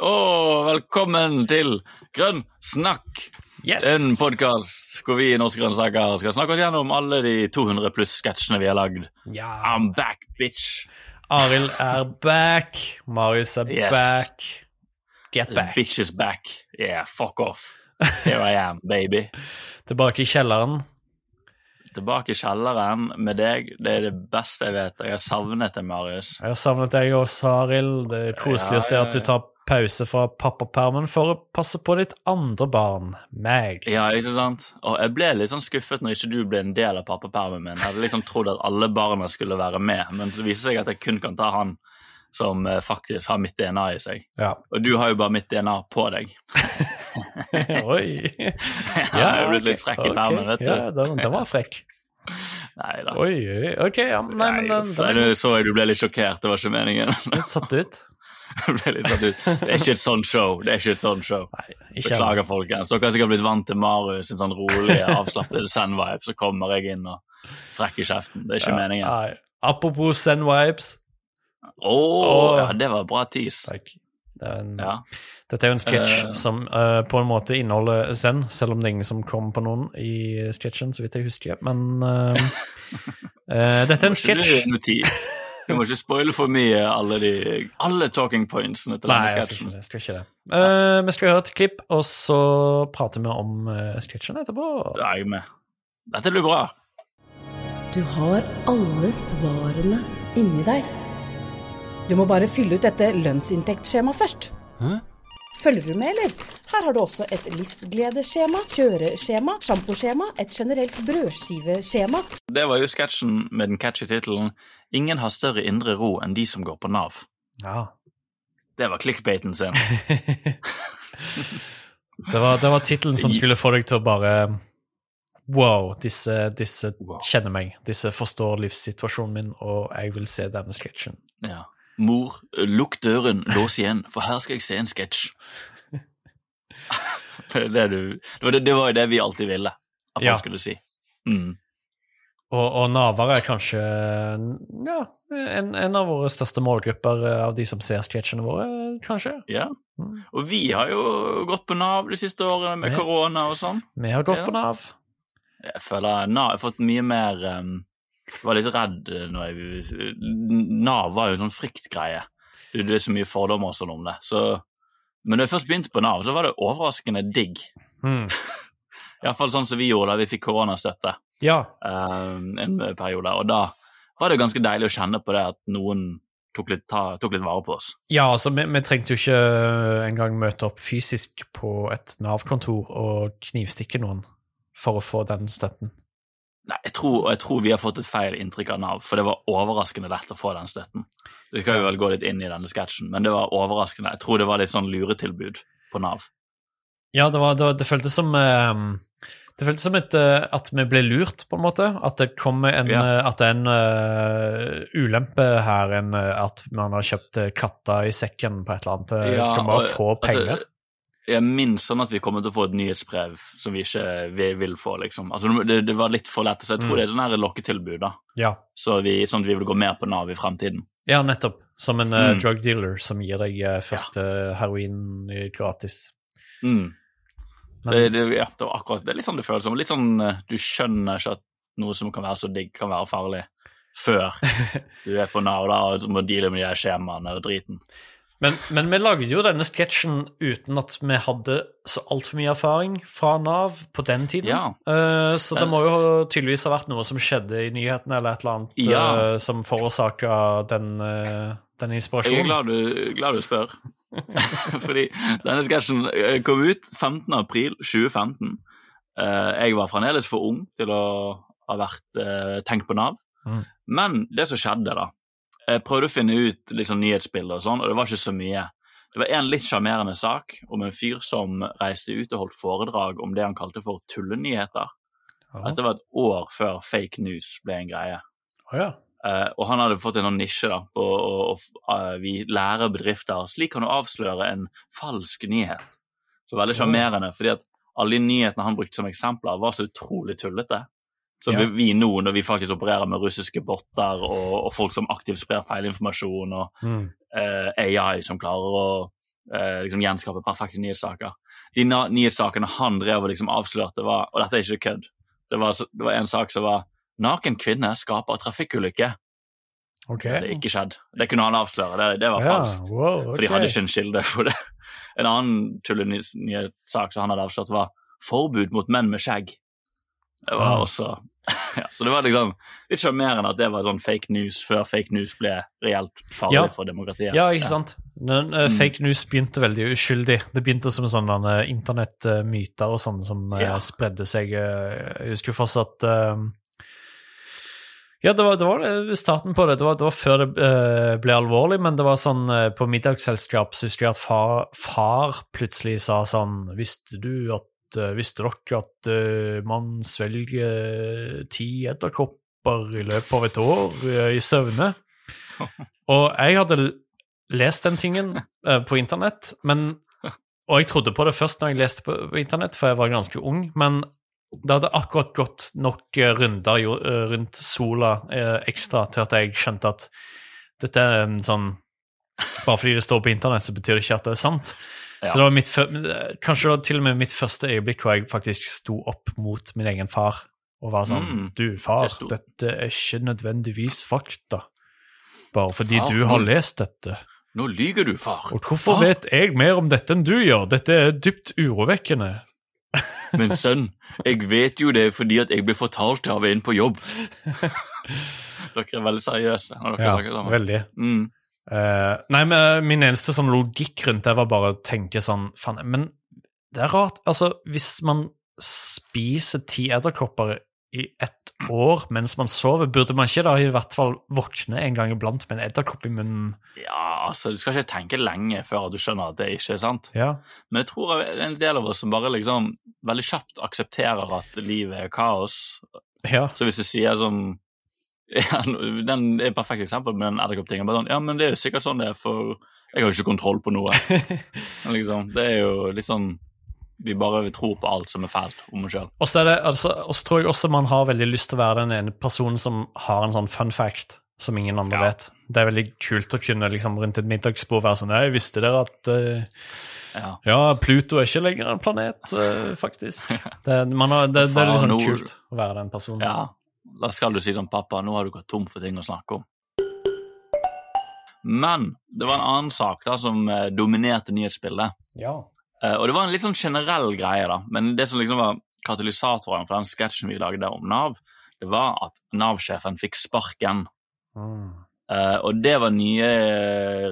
Og velkommen til Grønn snakk, Yes! en podkast hvor vi i Norske grønnsaker skal snakke oss gjennom alle de 200 pluss sketsjene vi har lagd. Ja. I'm back, bitch! Arild er back. Marius er Yes. back. Get back. bitch is back. Yeah, fuck off. Here I am, baby. Tilbake i kjelleren. Tilbake i kjelleren med deg. Det er det beste jeg vet. Jeg har savnet deg, Marius. Jeg har savnet deg også, Arild. Det er koselig Ja, å se at du tar pause fra pappapermen for å passe på ditt andre barn, meg. Ja, ikke sant? Og jeg ble litt sånn skuffet når ikke du ble en del av pappapermen min. Jeg hadde liksom trodd at alle barna skulle være med, men det viser seg at jeg kun kan ta han som eh, faktisk har mitt DNA i seg. Ja. Og du har jo bare mitt DNA på deg. Oi. Jeg har jo blitt litt frekk i ok. permen, vet du. Ja, den, den var frekk. Nei da. Oi, oi. Ok, ja. Nei, men den, den nå er så jeg du ble litt sjokkert. Det var ikke meningen. litt satt ut. Jeg ble litt satt ut. Det er ikke et sånt show. Det er ikke et sånt show. Nei, ikke Beklager, folkens. Dere har sikkert blitt vant til Marius sin sånn rolig, avslappet send-vibe, så kommer jeg inn og frekk i kjeften. Det er ikke meningen. Nei. Apropos send vibes. Å, Åh. ja, det var bra tis. Takk. Det er en, Ja. Dette er jo en sketsj uh, som uh, på en måte inneholder zen, selv om det er ingen som kommer på noen i sketsjen, så vidt jeg husker. Men uh, eh, dette er en sketsj. du- må ikke spoile for mye alle de alle talking pointsene til Nei, denne jeg skal ikke sketsjen. det. Jeg skal ikke det. Eh, vi skal høre et klipp, og så prater vi om uh, sketsjen etterpå. Da er jeg med. Dette blir bra. Du har alle svarene inni deg. Du må bare fylle ut dette lønnsinntektsskjemaet først. Hæ? Følger du med, eller? Her har du også et livsgledeskjema, kjøreskjema, sjamposkjema, et generelt brødskiveskjema. Det var jo sketsjen med den catchy tittelen 'Ingen har større indre ro enn de som går på Nav'. Ja. Det var clickbaiten sin. det var, det var tittelen som skulle få deg til å bare Wow, disse, disse Wow. kjenner meg. Disse forstår livssituasjonen min, og jeg vil se denne sketsjen. Ja. Mor, lukk døren, lås igjen, for her skal jeg se en sketsj. det, det, det, var det, det var jo det vi alltid ville at folk Ja. skulle si. Mm. Og, og naver er kanskje ja, en, en av våre største målgrupper eh, av de som ser sketsjene våre, kanskje. Ja. Mm. Og vi har jo gått på Nav de siste årene med korona og sånn. Vi har gått Ja. på Nav. Jeg føler Nav har fått mye mer um, Jeg var litt redd når jeg Nav var jo en sånn fryktgreie. Det, det er så mye fordommer og sånn om det. Så, men da jeg først begynte på Nav, så var det overraskende digg. Mm. Iallfall sånn som vi gjorde da vi fikk koronastøtte Ja. um, en periode. Og da var det ganske deilig å kjenne på det at noen tok litt, ta, tok litt vare på oss. ja, altså, vi, vi trengte jo ikke engang møte opp fysisk på et Nav-kontor og knivstikke noen for å få den støtten. Nei, jeg tror, jeg tror vi har fått et feil inntrykk av Nav, for det var overraskende lett å få den støtten. Vi skal jo vel gå litt inn i denne sketsjen, men det var overraskende. Jeg tror det var litt sånn luretilbud på Nav. Ja, det, var, det, det føltes som eh, Det føltes som et, eh, at vi ble lurt, på en måte. At det kommer en Ja. eh, At det er en uh, ulempe her, en, at man har kjøpt katta i sekken på et eller annet. Ja, skal bare og, få penger. Altså, jeg minst sånn at vi kommer til å få et nyhetsbrev som vi ikke vi vil få, liksom. Altså, det, det var litt for lett. Så jeg tror Mm. det er sånn her lokketilbud, da. ja. Så vi, sånn at vi vil gå mer på Nav i fremtiden. ja, nettopp. Som en mm. uh, drug dealer som gir deg uh, første heroin eh, gratis. Mm. Men, Det, det, ja, det var akkurat det. er litt sånn det føles som. Litt sånn uh, du skjønner ikke at noe som kan være så digg, kan være farlig før du er på Nav da, og må deale med de skjemaene og driten. Men, men vi lagde jo denne sketsjen uten at vi hadde så altfor mye erfaring fra Nav på den tiden. Ja. Uh, så det må jo tydeligvis ha vært noe som skjedde i nyhetene, eller et eller annet Ja. uh, som forårsaka den, uh, den Jeg er glad du, glad du spør. Fordi denne sketsjen eh, kom ut 15. april 2015. Eh, Jeg var fremdeles for ung til å ha vært eh, tenkt på Nav. Mm. Men det som skjedde, da Jeg prøvde å finne ut liksom, nyhetsbilder og sånn, og det var ikke så mye. Det var en litt sjarmerende sak om en fyr som reiste ut og holdt foredrag om det han kalte for tullenyheter. Ja. Dette var et år før fake news ble en greie. Oh, ja. Eh, og han hadde fått en sånn nisje da, på å, eh, vi lærer bedrifter slik kan du avsløre en falsk nyhet. Så veldig sjarmerende, fordi at alle de nyhetene han brukte som eksempler, var så utrolig tullete. Så Ja. vi, nå, når vi faktisk opererer med russiske botter og, og folk som aktivt sprer feilinformasjon, og Mm. uh, AI som klarer å uh, liksom gjenskape perfekte nyhetssaker De nyhetssakene han drev og liksom avslørte, var Og dette er ikke kødd. Det var, det var en sak som var 'Naken kvinne skaper trafikkulykke'. Okay. Det hadde ikke skjedd. Det kunne han avsløre. Det, det var Ja, falskt. wow, For de hadde ikke en kilde for det. En annen tullenyhetssak som han hadde avslørt, var 'forbud mot menn med skjegg'. Det var også ja, Så det var liksom litt sjarmerende at det var sånn fake news før fake news ble reelt farlig Ja. for demokratiet. Ja, ikke sant? Men, uh, Mm. fake news begynte veldig uskyldig. Det begynte som sånne uh, internettmyter og sånn som uh, Ja. spredde seg. eh, jeg husker fortsatt eh, Ja, det var, det var starten på det. Det var, det var før det uh, ble alvorlig, men det var sånn uh, på middagsselskap så husker jeg at far, far plutselig sa sånn Visste du at Visste dere at eh, man svelger ti edderkopper i løpet av et år eh, i søvne? Og jeg hadde lest den tingen eh, på internett, men Og jeg trodde på det først når jeg leste på, internett, for jeg var ganske ung, men det hadde akkurat gått nok eh, runder eh, rundt sola eh, ekstra til at jeg skjønte at dette er en sånn Bare fordi det står på internett, så betyr det ikke at det er sant. Ja. Så det var mitt, eh, kanskje det var til og med mitt første øyeblikk hvor jeg faktisk sto opp mot min egen far og var sånn Mm. Du, far, dette er ikke nødvendigvis fakta. Bare fordi Far, du har lest dette. Nå lyger du, far. Og hvorfor Far, vet jeg mer om dette enn du gjør? Dette er dypt urovekkende. Men sønn, jeg vet jo det fordi at jeg ble fortalt av en på jobb. dere er veldig seriøse dere Ja, veldig. Mm. Eh, nei, men min eneste sånn logikk rundt det var bare å tenke sånn Faen, men det er rart. Altså, hvis man spiser ti edderkopper i ett år mens man sover, burde man ikke da i hvert fall våkne en gang iblant med en edderkopp i munnen? Ja, altså, du skal ikke tenke lenge før du skjønner at det ikke er sant. Ja. Men jeg tror det er en del av oss som bare liksom veldig kjapt aksepterer at livet er kaos. ja. Så hvis du sier sånn ja, Den er et perfekt eksempel med den edderkopptingen. Sånn, ja, men det er jo sikkert sånn det er, for jeg har jo ikke kontroll på noe. Men liksom, det er jo litt sånn Vi bare tror på alt som er fælt om oss sjøl. Og så altså, tror jeg også man har veldig lyst til å være den ene personen som har en sånn fun fact som ingen andre Ja. vet. Det er veldig kult å kunne liksom rundt et middagsbord være sånn Jeg visste dere at uh, Ja. Ja, Pluto er ikke lenger en planet, uh, faktisk. Det, man har, det, det er sånn kult å være den personen. ja. Da skal du si sånn, pappa, nå har du gått tom for ting å snakke om. Men det var en annen sak da som eh, dominerte nyhetsbildet. Ja. Eh, og det var en litt sånn generell greie, da. Men det som liksom var katalysatoren for den sketsjen vi lagde om Nav, det var at Nav-sjefen fikk sparken. Mm. Eh, og det var nye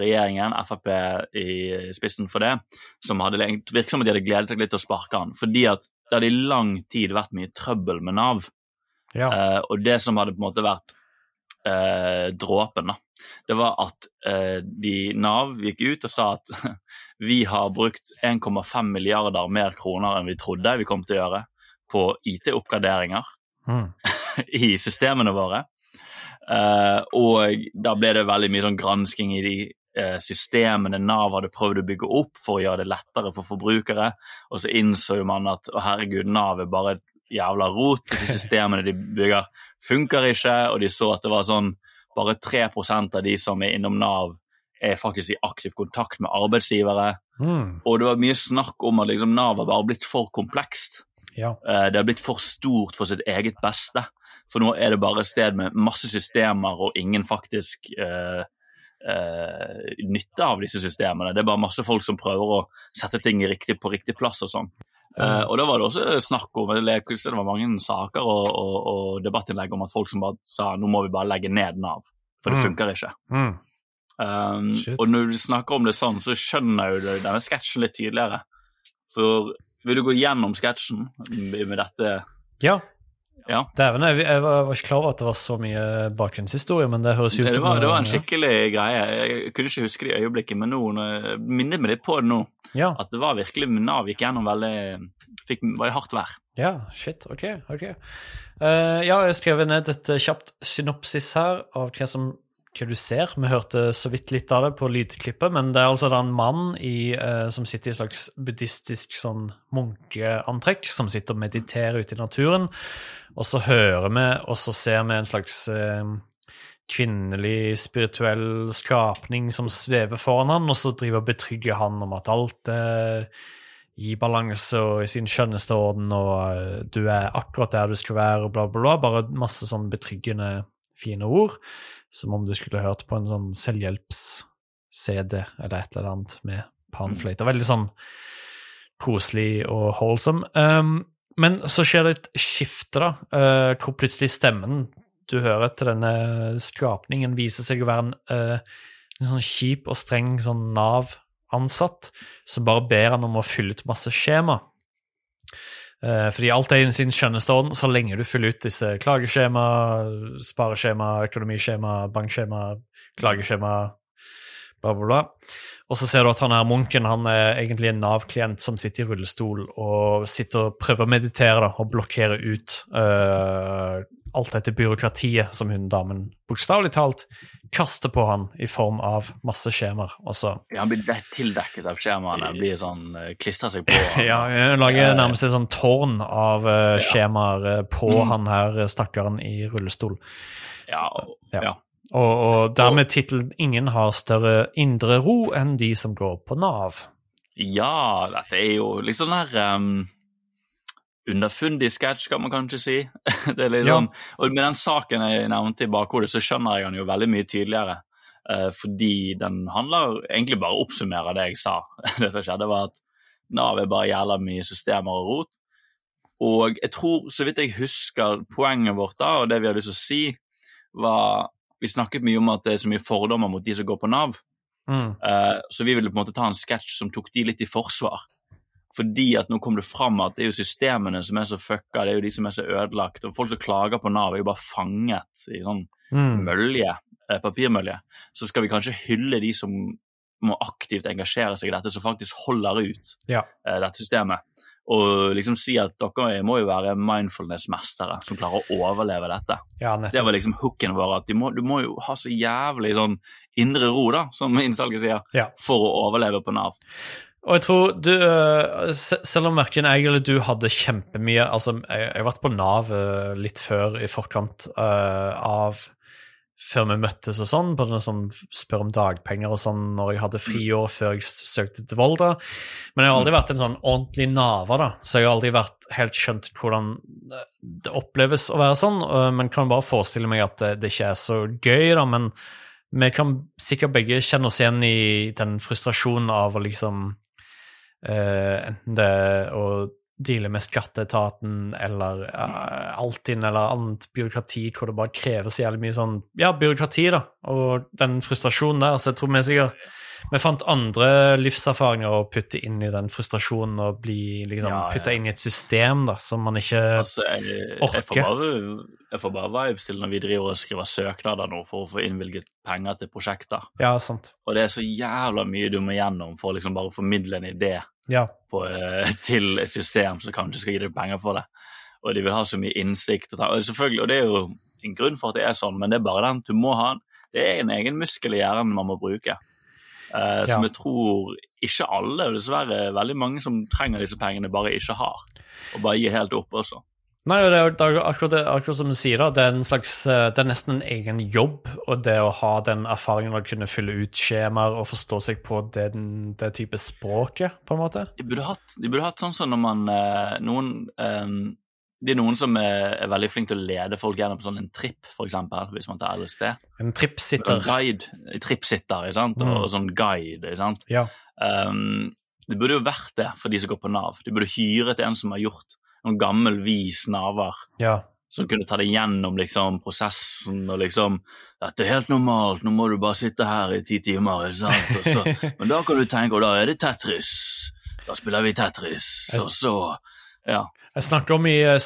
regjeringen, Frp i spissen for det, som hadde virket som de hadde gledet seg litt til å sparke han. Fordi at det hadde i lang tid vært mye trøbbel med Nav. Ja. Eh, og det som hadde på en måte vært eh, dråpen, da, det var at eh, de Nav gikk ut og sa at vi har brukt 1,5 milliarder mer kroner enn vi trodde vi kom til å gjøre på IT-oppgraderinger Mm. i systemene våre. Eh, og da ble det veldig mye sånn gransking i de eh, systemene Nav hadde prøvd å bygge opp for å gjøre det lettere for forbrukere. Og så innså jo man at å herregud, Nav er bare et jævla rot. Disse systemene de bygger, funker ikke. Og de så at det var sånn bare 3 av de som er innom Nav, er faktisk i aktiv kontakt med arbeidsgivere. Mm. Og det var mye snakk om at liksom Nav har bare blitt for komplekst. Ja. Eh, Det har blitt for stort for sitt eget beste. For nå er det bare et sted med masse systemer og ingen faktisk eh, eh, nytte av disse systemene. Det er bare masse folk som prøver å sette ting riktig, på riktig plass og sånn. Eh, og da var det også snakk om Det var mange saker og, og, og debattinnlegg om at folk som bare sa nå må vi bare legge ned Nav, for det Mm. funker ikke. Mm. Um, og når du snakker om det sånn, så skjønner jo du denne sketsjen litt tydeligere. For vil du gå gjennom sketsjen med dette ja. Ja. Dæven, jeg, jeg, var, var ikke klar over at det var så mye bakgrunnshistorie, men det høres ut Det som var, det var en ja. skikkelig greie. Jeg kunne ikke huske det i øyeblikket, men nå minner meg litt på det nå. Ja. At det var virkelig Nav gikk gjennom veldig fikk, var i hardt vær. Ja, shit. Ok. ok. Uh, ja, jeg skrev ned et kjapt synopsis her av hva som hva du ser. Vi hørte så vidt litt av det på lydklippet, men det er altså da en mann i, uh, som sitter i et slags buddhistisk sånn munkeantrekk, som sitter og mediterer ute i naturen. Og så hører vi, og så ser vi en slags uh, kvinnelig spirituell skapning som svever foran han, og så driver og betrygger han om at alt er i balanse og i sin skjønneste orden, og eh, du er akkurat der du skal være, og bla, bla, bla. Bare masse sånn betryggende, fine ord. Som om du skulle hørt på en sånn selvhjelps-CD eller et eller annet med panfløyte. Veldig sånn koselig og holdsom. Um, men så skjer det et skifte, da, uh, hvor plutselig stemmen du hører til denne skapningen, viser seg å være en, uh, en sånn kjip og streng sånn Nav-ansatt som bare ber han om å fylle ut masse skjema. Uh, fordi alt er i sin skjønneste orden så lenge du fyller ut disse klageskjema, spareskjema, økonomiskjema, bankskjema, klageskjema, bla, bla, bla. Og så ser du at han her munken han er egentlig en Nav-klient som sitter i rullestol og sitter og prøver å meditere da, og blokkere ut uh, alt dette byråkratiet som hun damen bokstavelig talt kaster på han i form av masse skjemaer. Ja, han blir de- tildekket av skjemaene, blir sånn uh, klistrer seg på. ja, hun lager nærmest et sånn tårn av uh, skjemaer uh, på Mm. han her stakkaren i rullestol. Ja, og- Ja. ja. Og, og dermed tittelen 'Ingen har større indre ro enn de som går på Nav'. Ja, dette er jo liksom sånn her um, underfundig sketsj, kan man kanskje si. det er litt Ja. sånn, og Med den saken jeg nevnte i bakhodet, så skjønner jeg den jo veldig mye tydeligere. eh, fordi den handler egentlig bare oppsummerer det jeg sa. det som skjedde, var at Nav er bare jævla mye systemer og rot. Og jeg tror, så vidt jeg husker, poenget vårt da, og det vi hadde lyst til å si, var Vi snakket mye om at det er så mye fordommer mot de som går på Nav. Mm. Eh, Så vi ville på en måte ta en sketsj som tok de litt i forsvar. Fordi at nå kom det fram at det er jo systemene som er så fucka, det er jo de som er så ødelagt. Og folk som klager på Nav, er jo bare fanget i sånn Mm. mølje, eh, papirmølje. Så skal vi kanskje hylle de som må aktivt engasjere seg i dette, som faktisk holder ut Ja. uh, dette systemet. Og liksom si at dere må jo være mindfulness-mestere som klarer å overleve dette. ja, Det var liksom hooken vår, at du må, du må jo ha så jævlig sånn indre ro, da, som innsalget sier, Ja. for å overleve på Nav. Og jeg tror du, øh, selv om verken jeg eller du hadde kjempemye Altså, jeg har vært på Nav øh, litt før i forkant øh, av Før vi møttes og sånn, på noe sånn spør om dagpenger og sånn når jeg hadde friår før jeg søkte til Volda. Men jeg har aldri vært en sånn ordentlig naver, da. Så jeg har aldri vært helt skjønt hvordan det oppleves å være sånn. Men kan bare forestille meg at det, ikke er så gøy, da. Men vi kan sikkert begge kjenne oss igjen i den frustrasjonen av å liksom eh, enten det å deale med skatteetaten eller uh, Altinn eller annet byråkrati hvor det bare krever så jævlig mye sånn Ja, byråkrati, da, og den frustrasjonen der. Så jeg tror vi sikkert vi fant andre livserfaringer å putte inn i den frustrasjonen og bli liksom Ja, ja. putta inn i et system da, som man ikke Altså, jeg, jeg, får bare, jeg får bare vibes til når vi driver og skriver søknader nå for å få innvilget penger til prosjekter. Ja, sant. Og det er så jævla mye du må gjennom for å liksom bare formidle en idé Ja. på, eh, til et system som kanskje skal gi deg penger for det. Og de vil ha så mye innsikt. Og, og, og det er jo en grunn for at det er sånn, men det er bare den du må ha. Det er en egen muskel i hjernen man må bruke. eh, som Ja. jeg tror ikke alle, og dessverre veldig mange som trenger disse pengene, bare ikke har. Og bare gir helt opp også. Nei, og det er det er akkurat, det, akkurat som du sier, da. Det er, en slags, eh, det er nesten en egen jobb. Og det å ha den erfaringen å kunne fylle ut skjemaer og forstå seg på den, det type språket, på en måte. De burde hatt, de burde hatt sånn som når man eh, Noen um, Det er noen som er, er veldig flinke til å lede folk gjennom sånn en tripp, f.eks. Hvis man tar LSD. En En trippsitter. guide, trippsitter, ikke sant? Mm. og sånn guide. ikke sant? Ja. Um, det burde jo vært det for de som går på Nav. De burde hyret en som har gjort noen gammel, vis naver. ja. Som kunne ta deg gjennom liksom, prosessen og liksom 'Dette er helt normalt, nå må du bare sitte her i ti timer.' så, men da kan du tenke, og da er det Tetris. Da spiller vi Tetris, og så Ja. Jeg snakker om i eh,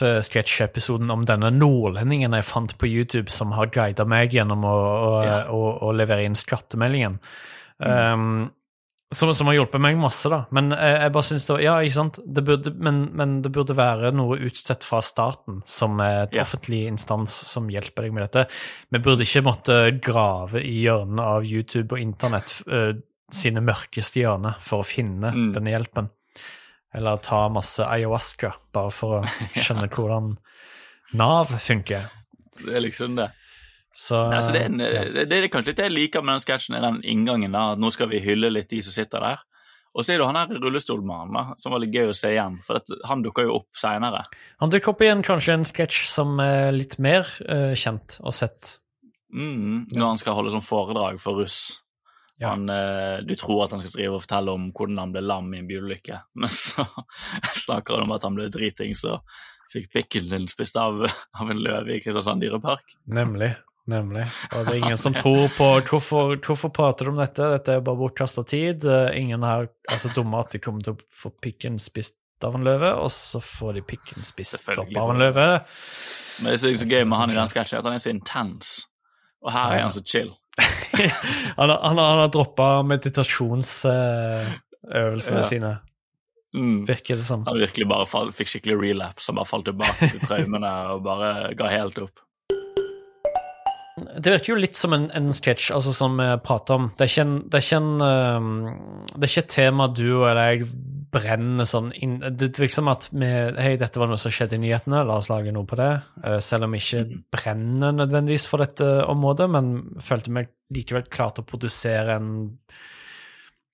selvangivelse-sketsjepisoden om denne nordlendingen jeg fant på YouTube som har guida meg gjennom å, å, Ja. å, å levere inn skattemeldingen. Um, som, som har hjulpet meg masse, da. Men jeg, jeg bare syns det var Ja, ikke sant, det burde, men, men det burde være noe utstedt fra staten, som et yeah. offentlig instans som hjelper deg med dette. Vi burde ikke måtte grave i hjørnene av YouTube og internett eh, sine mørkeste hjørner for å finne Mm. denne hjelpen. Eller ta masse ayahuasca bare for å skjønne hvordan Nav funker. Det er liksom det. Så, Nei, så det, er en, ja. det, det er kanskje litt det jeg liker med den sketsjen, er den inngangen. da, at Nå skal vi hylle litt de som sitter der. Og så er det han her rullestolmannen, som var litt gøy å se igjen. For at han dukker jo opp seinere. Han dukker opp igjen kanskje en sketsj som er litt mer uh, kjent og sett. Mm, når han skal holde sånn foredrag for russ. Ja. Han, uh, du tror at han skal skrive og fortelle om hvordan han ble lam i en bilulykke, men så snakker han om at han ble dritings og fikk pikken sin spist av, av en løve i Kristiansand dyrepark. Nemlig. Nemlig. Og det er ingen som tror på hvorfor, hvorfor prater du om dette? Dette er bare bortkasta tid. Eh, Ingen her er så dumme at de kommer til å få pikken spist av en løve, og så får de pikken spist opp av en løve. Men det som er så gøy med han i den sketsjen, at han er så intens. Og her er han så chill. han, har- han, har- har droppa meditasjonsøvelsene Ja. sine, Mm. virker det som. Han virkelig bare fikk skikkelig relapse og bare falt tilbake til traumene og bare ga helt opp. Det virker jo litt som en, en sketsj, altså som vi prater om. Det er ikke, en, det er ikke, en, øhm, det er ikke et tema du eller jeg brenner sånn inn Det virker som at vi Hei, dette var noe som skjedde i nyhetene, la oss lage noe på det. Eh, selv om vi ikke brenner nødvendigvis for dette området, men følte meg likevel klar til å produsere en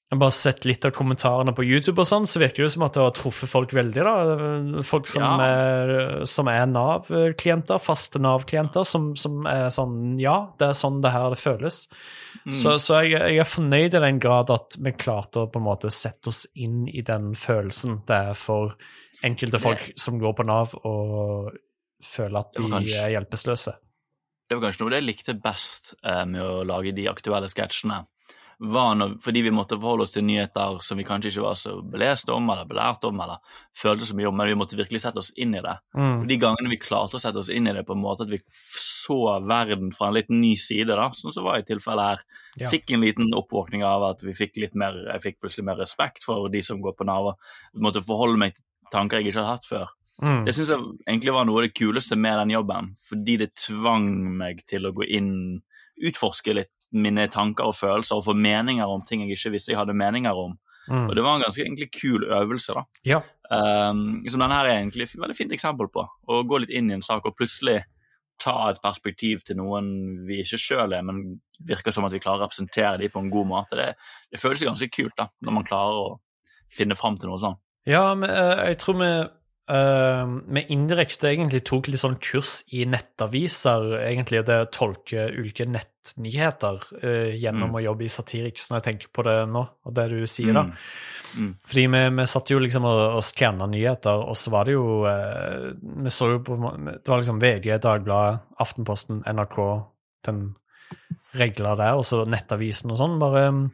jeg har bare sett litt av kommentarene på YouTube, og sånn, så virker det som at det har truffet folk veldig. da. Folk som, Ja. er, som er Nav-klienter, faste Nav-klienter, som, som er sånn Ja, det er sånn det her det føles. Mm. Så, så jeg, jeg er fornøyd i den grad at vi klarte å på en måte sette oss inn i den følelsen det er for enkelte folk som går på Nav og føler at de kanskje- er hjelpeløse. det var kanskje noe det jeg likte best eh, med å lage de aktuelle sketsjene. Var når, Fordi vi måtte forholde oss til nyheter som vi kanskje ikke var så belest om eller belært om, eller følte så mye om, men vi måtte virkelig sette oss inn i det. Mm. Og De gangene vi klarte å sette oss inn i det på en måte at vi så verden fra en litt ny side, da, sånn som var i tilfellet her, Ja. fikk en liten oppvåkning av at vi fikk litt mer, jeg fikk plutselig mer respekt for de som går på Nav. og Måtte forholde meg til tanker jeg ikke hadde hatt før. Mm. Det syns jeg egentlig var noe av det kuleste med den jobben, fordi det tvang meg til å gå inn, utforske litt mine tanker og følelser og få meninger om ting jeg ikke visste jeg hadde meninger om. Mm. Og det var en ganske egentlig kul øvelse, da. Ja. Um, som denne her er egentlig et veldig fint eksempel på. Å gå litt inn i en sak og plutselig ta et perspektiv til noen vi ikke sjøl er, men virker som at vi klarer å representere dem på en god måte. Det, det føles ganske kult da, når man klarer å finne fram til noe sånt. Ja, men eh, jeg tror vi vi indirekte egentlig tok litt sånn kurs i nettaviser, egentlig det å tolke ulike nettnyheter uh, gjennom Mm. å jobbe i Satiriks, når jeg tenker på det nå, og det du sier da. Mm. Mm. Fordi vi, vi satt jo liksom og, og skanna nyheter, og så var det jo uh, Vi så jo på Det var liksom VG, Dagbladet, Aftenposten, NRK, den regla der, og så Nettavisen og sånn. Bare Um,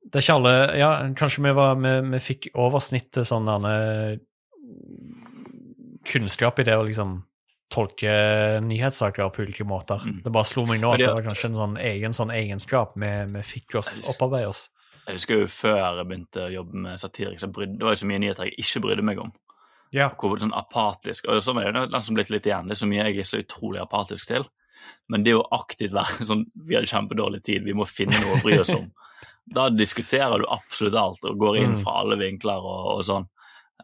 Det er ikke alle Ja, kanskje vi var Vi, vi fikk oversnittet sånn derne kunnskap i det å liksom tolke nyhetssaker på ulike måter. Mm. Det bare slo meg nå at det- det var kanskje en sånn egen sånn egenskap vi, fikk oss opparbeide oss. Jeg husker jo før jeg begynte å jobbe med Satirik, brydde, det var jo så mye nyheter jeg ikke brydde meg om. Ja. Hvor sånn apatisk, og sånn er det liksom blitt litt igjen. Det er så mye jeg er så utrolig apatisk til. Men det å aktivt være sånn Vi har kjempedårlig tid, vi må finne noe å bry oss om. Da diskuterer du absolutt alt og går inn Mm. fra alle vinkler og, og sånn.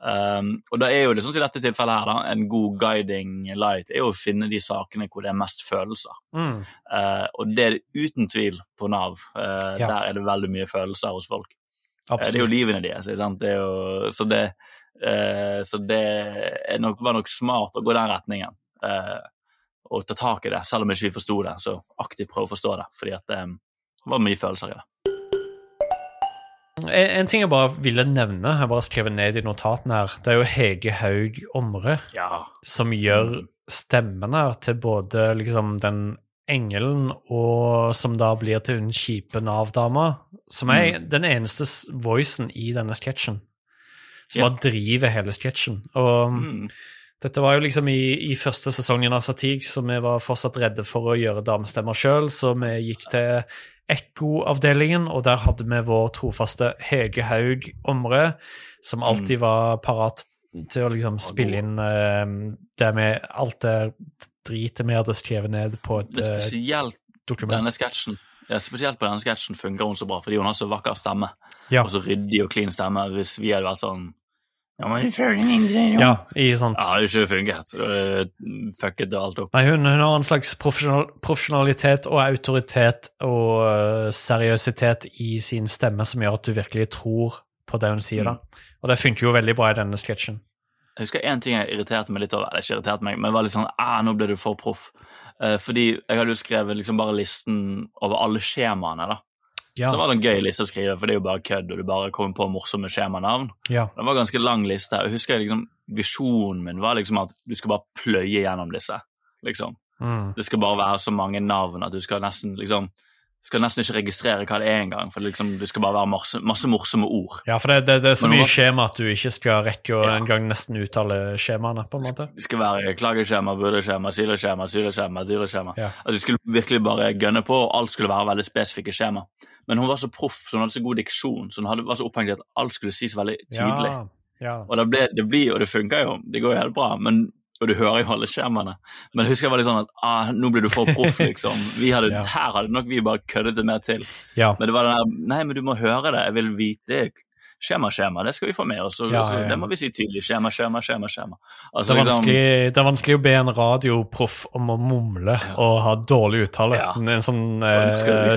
Um, og da er jo det sånn som i dette tilfellet her, da, en god guiding light er jo å finne de sakene hvor det er mest følelser. Mm. Uh, og det er det uten tvil på Nav. Uh, Ja. Der er det veldig mye følelser hos folk. Eh, Det er jo livene deres. Det er jo, så det, så det nok, var nok smart å gå den retningen. Og ta tak i det, selv om ikke vi forsto det. Så aktivt prøve å forstå det, fordi at um, det var mye følelser i det. En, en ting jeg bare ville nevne, jeg bare skrevet ned i notatene her, det er jo Hege Haug Omre Ja. som gjør Mm. stemmen her til både liksom den engelen og som da blir til hun kjipe Nav-dama, som er den eneste voicen i denne sketsjen. Som Ja. bare driver hele sketsjen. Og Mm. dette var jo liksom i, i første sesongen av Satig, så vi var fortsatt redde for å gjøre damestemmer sjøl, så vi gikk til Ekko-avdelingen, og der hadde vi vår trofaste Hege Haug Omre, som alltid var parat til å liksom spille inn uh, det med alt det dritet vi hadde skrevet ned på et uh, spesielt dokument. denne sketsjen ja, spesielt på denne sketsjen funker hun så bra, fordi hun har så vakker stemme. Ja. Og så ryddig og clean stemme. Hvis vi hadde vært sånn Ja, men vi føler en indre ro. Ja, ikke sant. Ja, det har ikke fungert. Det Fucket det alt opp. Nei, hun, hun har en slags profesjonal, profesjonalitet og autoritet og øh, seriøsitet i sin stemme som gjør at du virkelig tror på det hun sier. da. Og det funker jo veldig bra i denne sketsjen. Jeg husker én ting jeg irriterte meg litt over. Eller ikke irriterte meg, men var litt sånn ah, nå ble du for proff. Uh, fordi jeg hadde jo skrevet liksom bare listen over alle skjemaene. da. Ja, Så var det en gøy liste å skrive, for det er jo bare kødd, og du bare kommer på morsomme skjemanavn. ja, Det var en ganske lang liste. Jeg husker liksom, Visjonen min var liksom at du skal bare pløye gjennom disse. liksom. mm, Det skal bare være så mange navn at du skal nesten liksom skal nesten ikke registrere hva det er engang. For det, liksom, det skal bare være masse, masse morsomme ord. ja for det, det, det er så mye må... skjema at du ikke skal rekke å Ja. en gang nesten uttale skjemaene, på en måte. Det skal være klageskjema, burdeskjema, sideskjema, sydeskjema, dyreskjema. Ja. At du skulle virkelig bare gønne på, og alt skulle være veldig spesifikke skjema. Men hun var så proff, så hun hadde så god diksjon, så hun hadde, var så opphengt i at alt skulle sies veldig tydelig. Ja, ja. Og det, ble, det blir, og det funker jo, det går jo helt bra, men, og du hører jo alle skjermene. Men jeg husker jeg var litt sånn at ah, nå blir du for proff, liksom. Vi hadde, Ja. Her hadde nok vi bare køddet det mer til. ja. Men det var den der Nei, men du må høre det. Jeg vil vite det. Skjema, skjema, det skal vi få med oss. Og, Ja, ja, ja. det må vi si tydelig. Skjema, skjema, skjema. skjema. Det Altså, er, liksom, det er vanskelig å be en radioproff om å mumle og ha dårlig uttale. En sånn det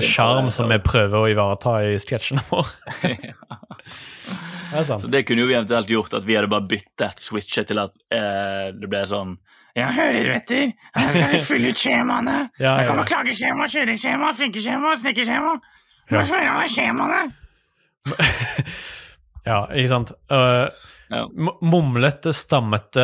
eh, sjarm bare- som vi prøver å ivareta i sketsjene våre. Det. Så det kunne jo vi eventuelt gjort, at vi hadde bare byttet, switchet til at eh, det ble sånn Ja, hører du etter? Her skal vi fylle ut skjemaene. Ja, ja, kommer klageskjema, kjøreskjema, flinkeskjema, snekkerskjema. Nå Hva jeg skjemaene? Ja, ikke sant. Uh, Ja. Mumlete, stammete,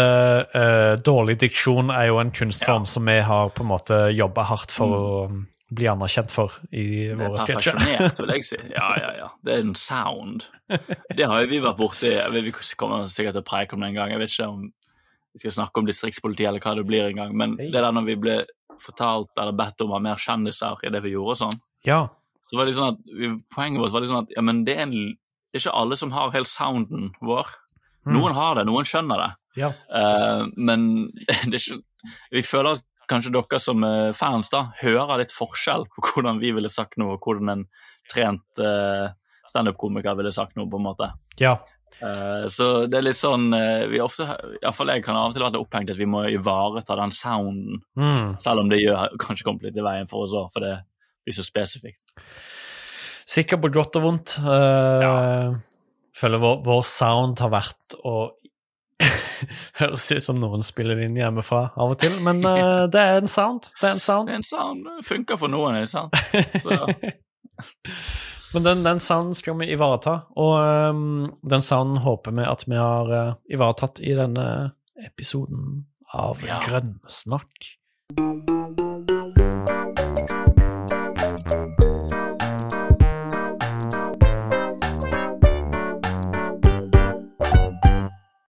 uh, dårlig diksjon er jo en kunstform som vi har på en måte jobba hardt for å um, bli anerkjent for i våre sketsjer. perfeksjonert, vil jeg si. Ja, ja, ja. Det er en sound. Det har jo vi vært borti. Vi kommer sikkert til å preike om det en gang. Jeg vet ikke om vi skal snakke om distriktspoliti eller hva det blir en gang. Men det der når vi ble fortalt eller bedt om å ha mer kjendiser i det vi gjorde og sånn, Ja. så var det sånn at poenget vårt var sånn at ja, men det er, en, det er ikke alle som har helt sounden vår. Mm. Noen har det, noen skjønner det. Ja. Uh, men det ikke, vi føler at kanskje dere som er fans da, hører litt forskjell på hvordan vi ville sagt noe, og hvordan en trent uh, standup-komiker ville sagt noe, på en måte. ja. Uh, så det er litt sånn uh, vi ofte, i hvert fall jeg kan av og til være opphengt at vi må ivareta den sounden, Mm. selv om det gjør, kanskje kommer litt i veien for oss òg, for det blir så spesifikt. Sikkert på godt og vondt. Uh, Ja. Føler vår, vår sound har vært å Høres ut som noen spiller inn hjemmefra av og til, men uh, det er en sound. Det er en sound. Det er en sound, det funker for noen, ikke sant? Så, Men den, den sounden skal vi ivareta, og um, den sounden håper vi at vi har uh, ivaretatt i denne episoden av Ja. Grønnsnakk.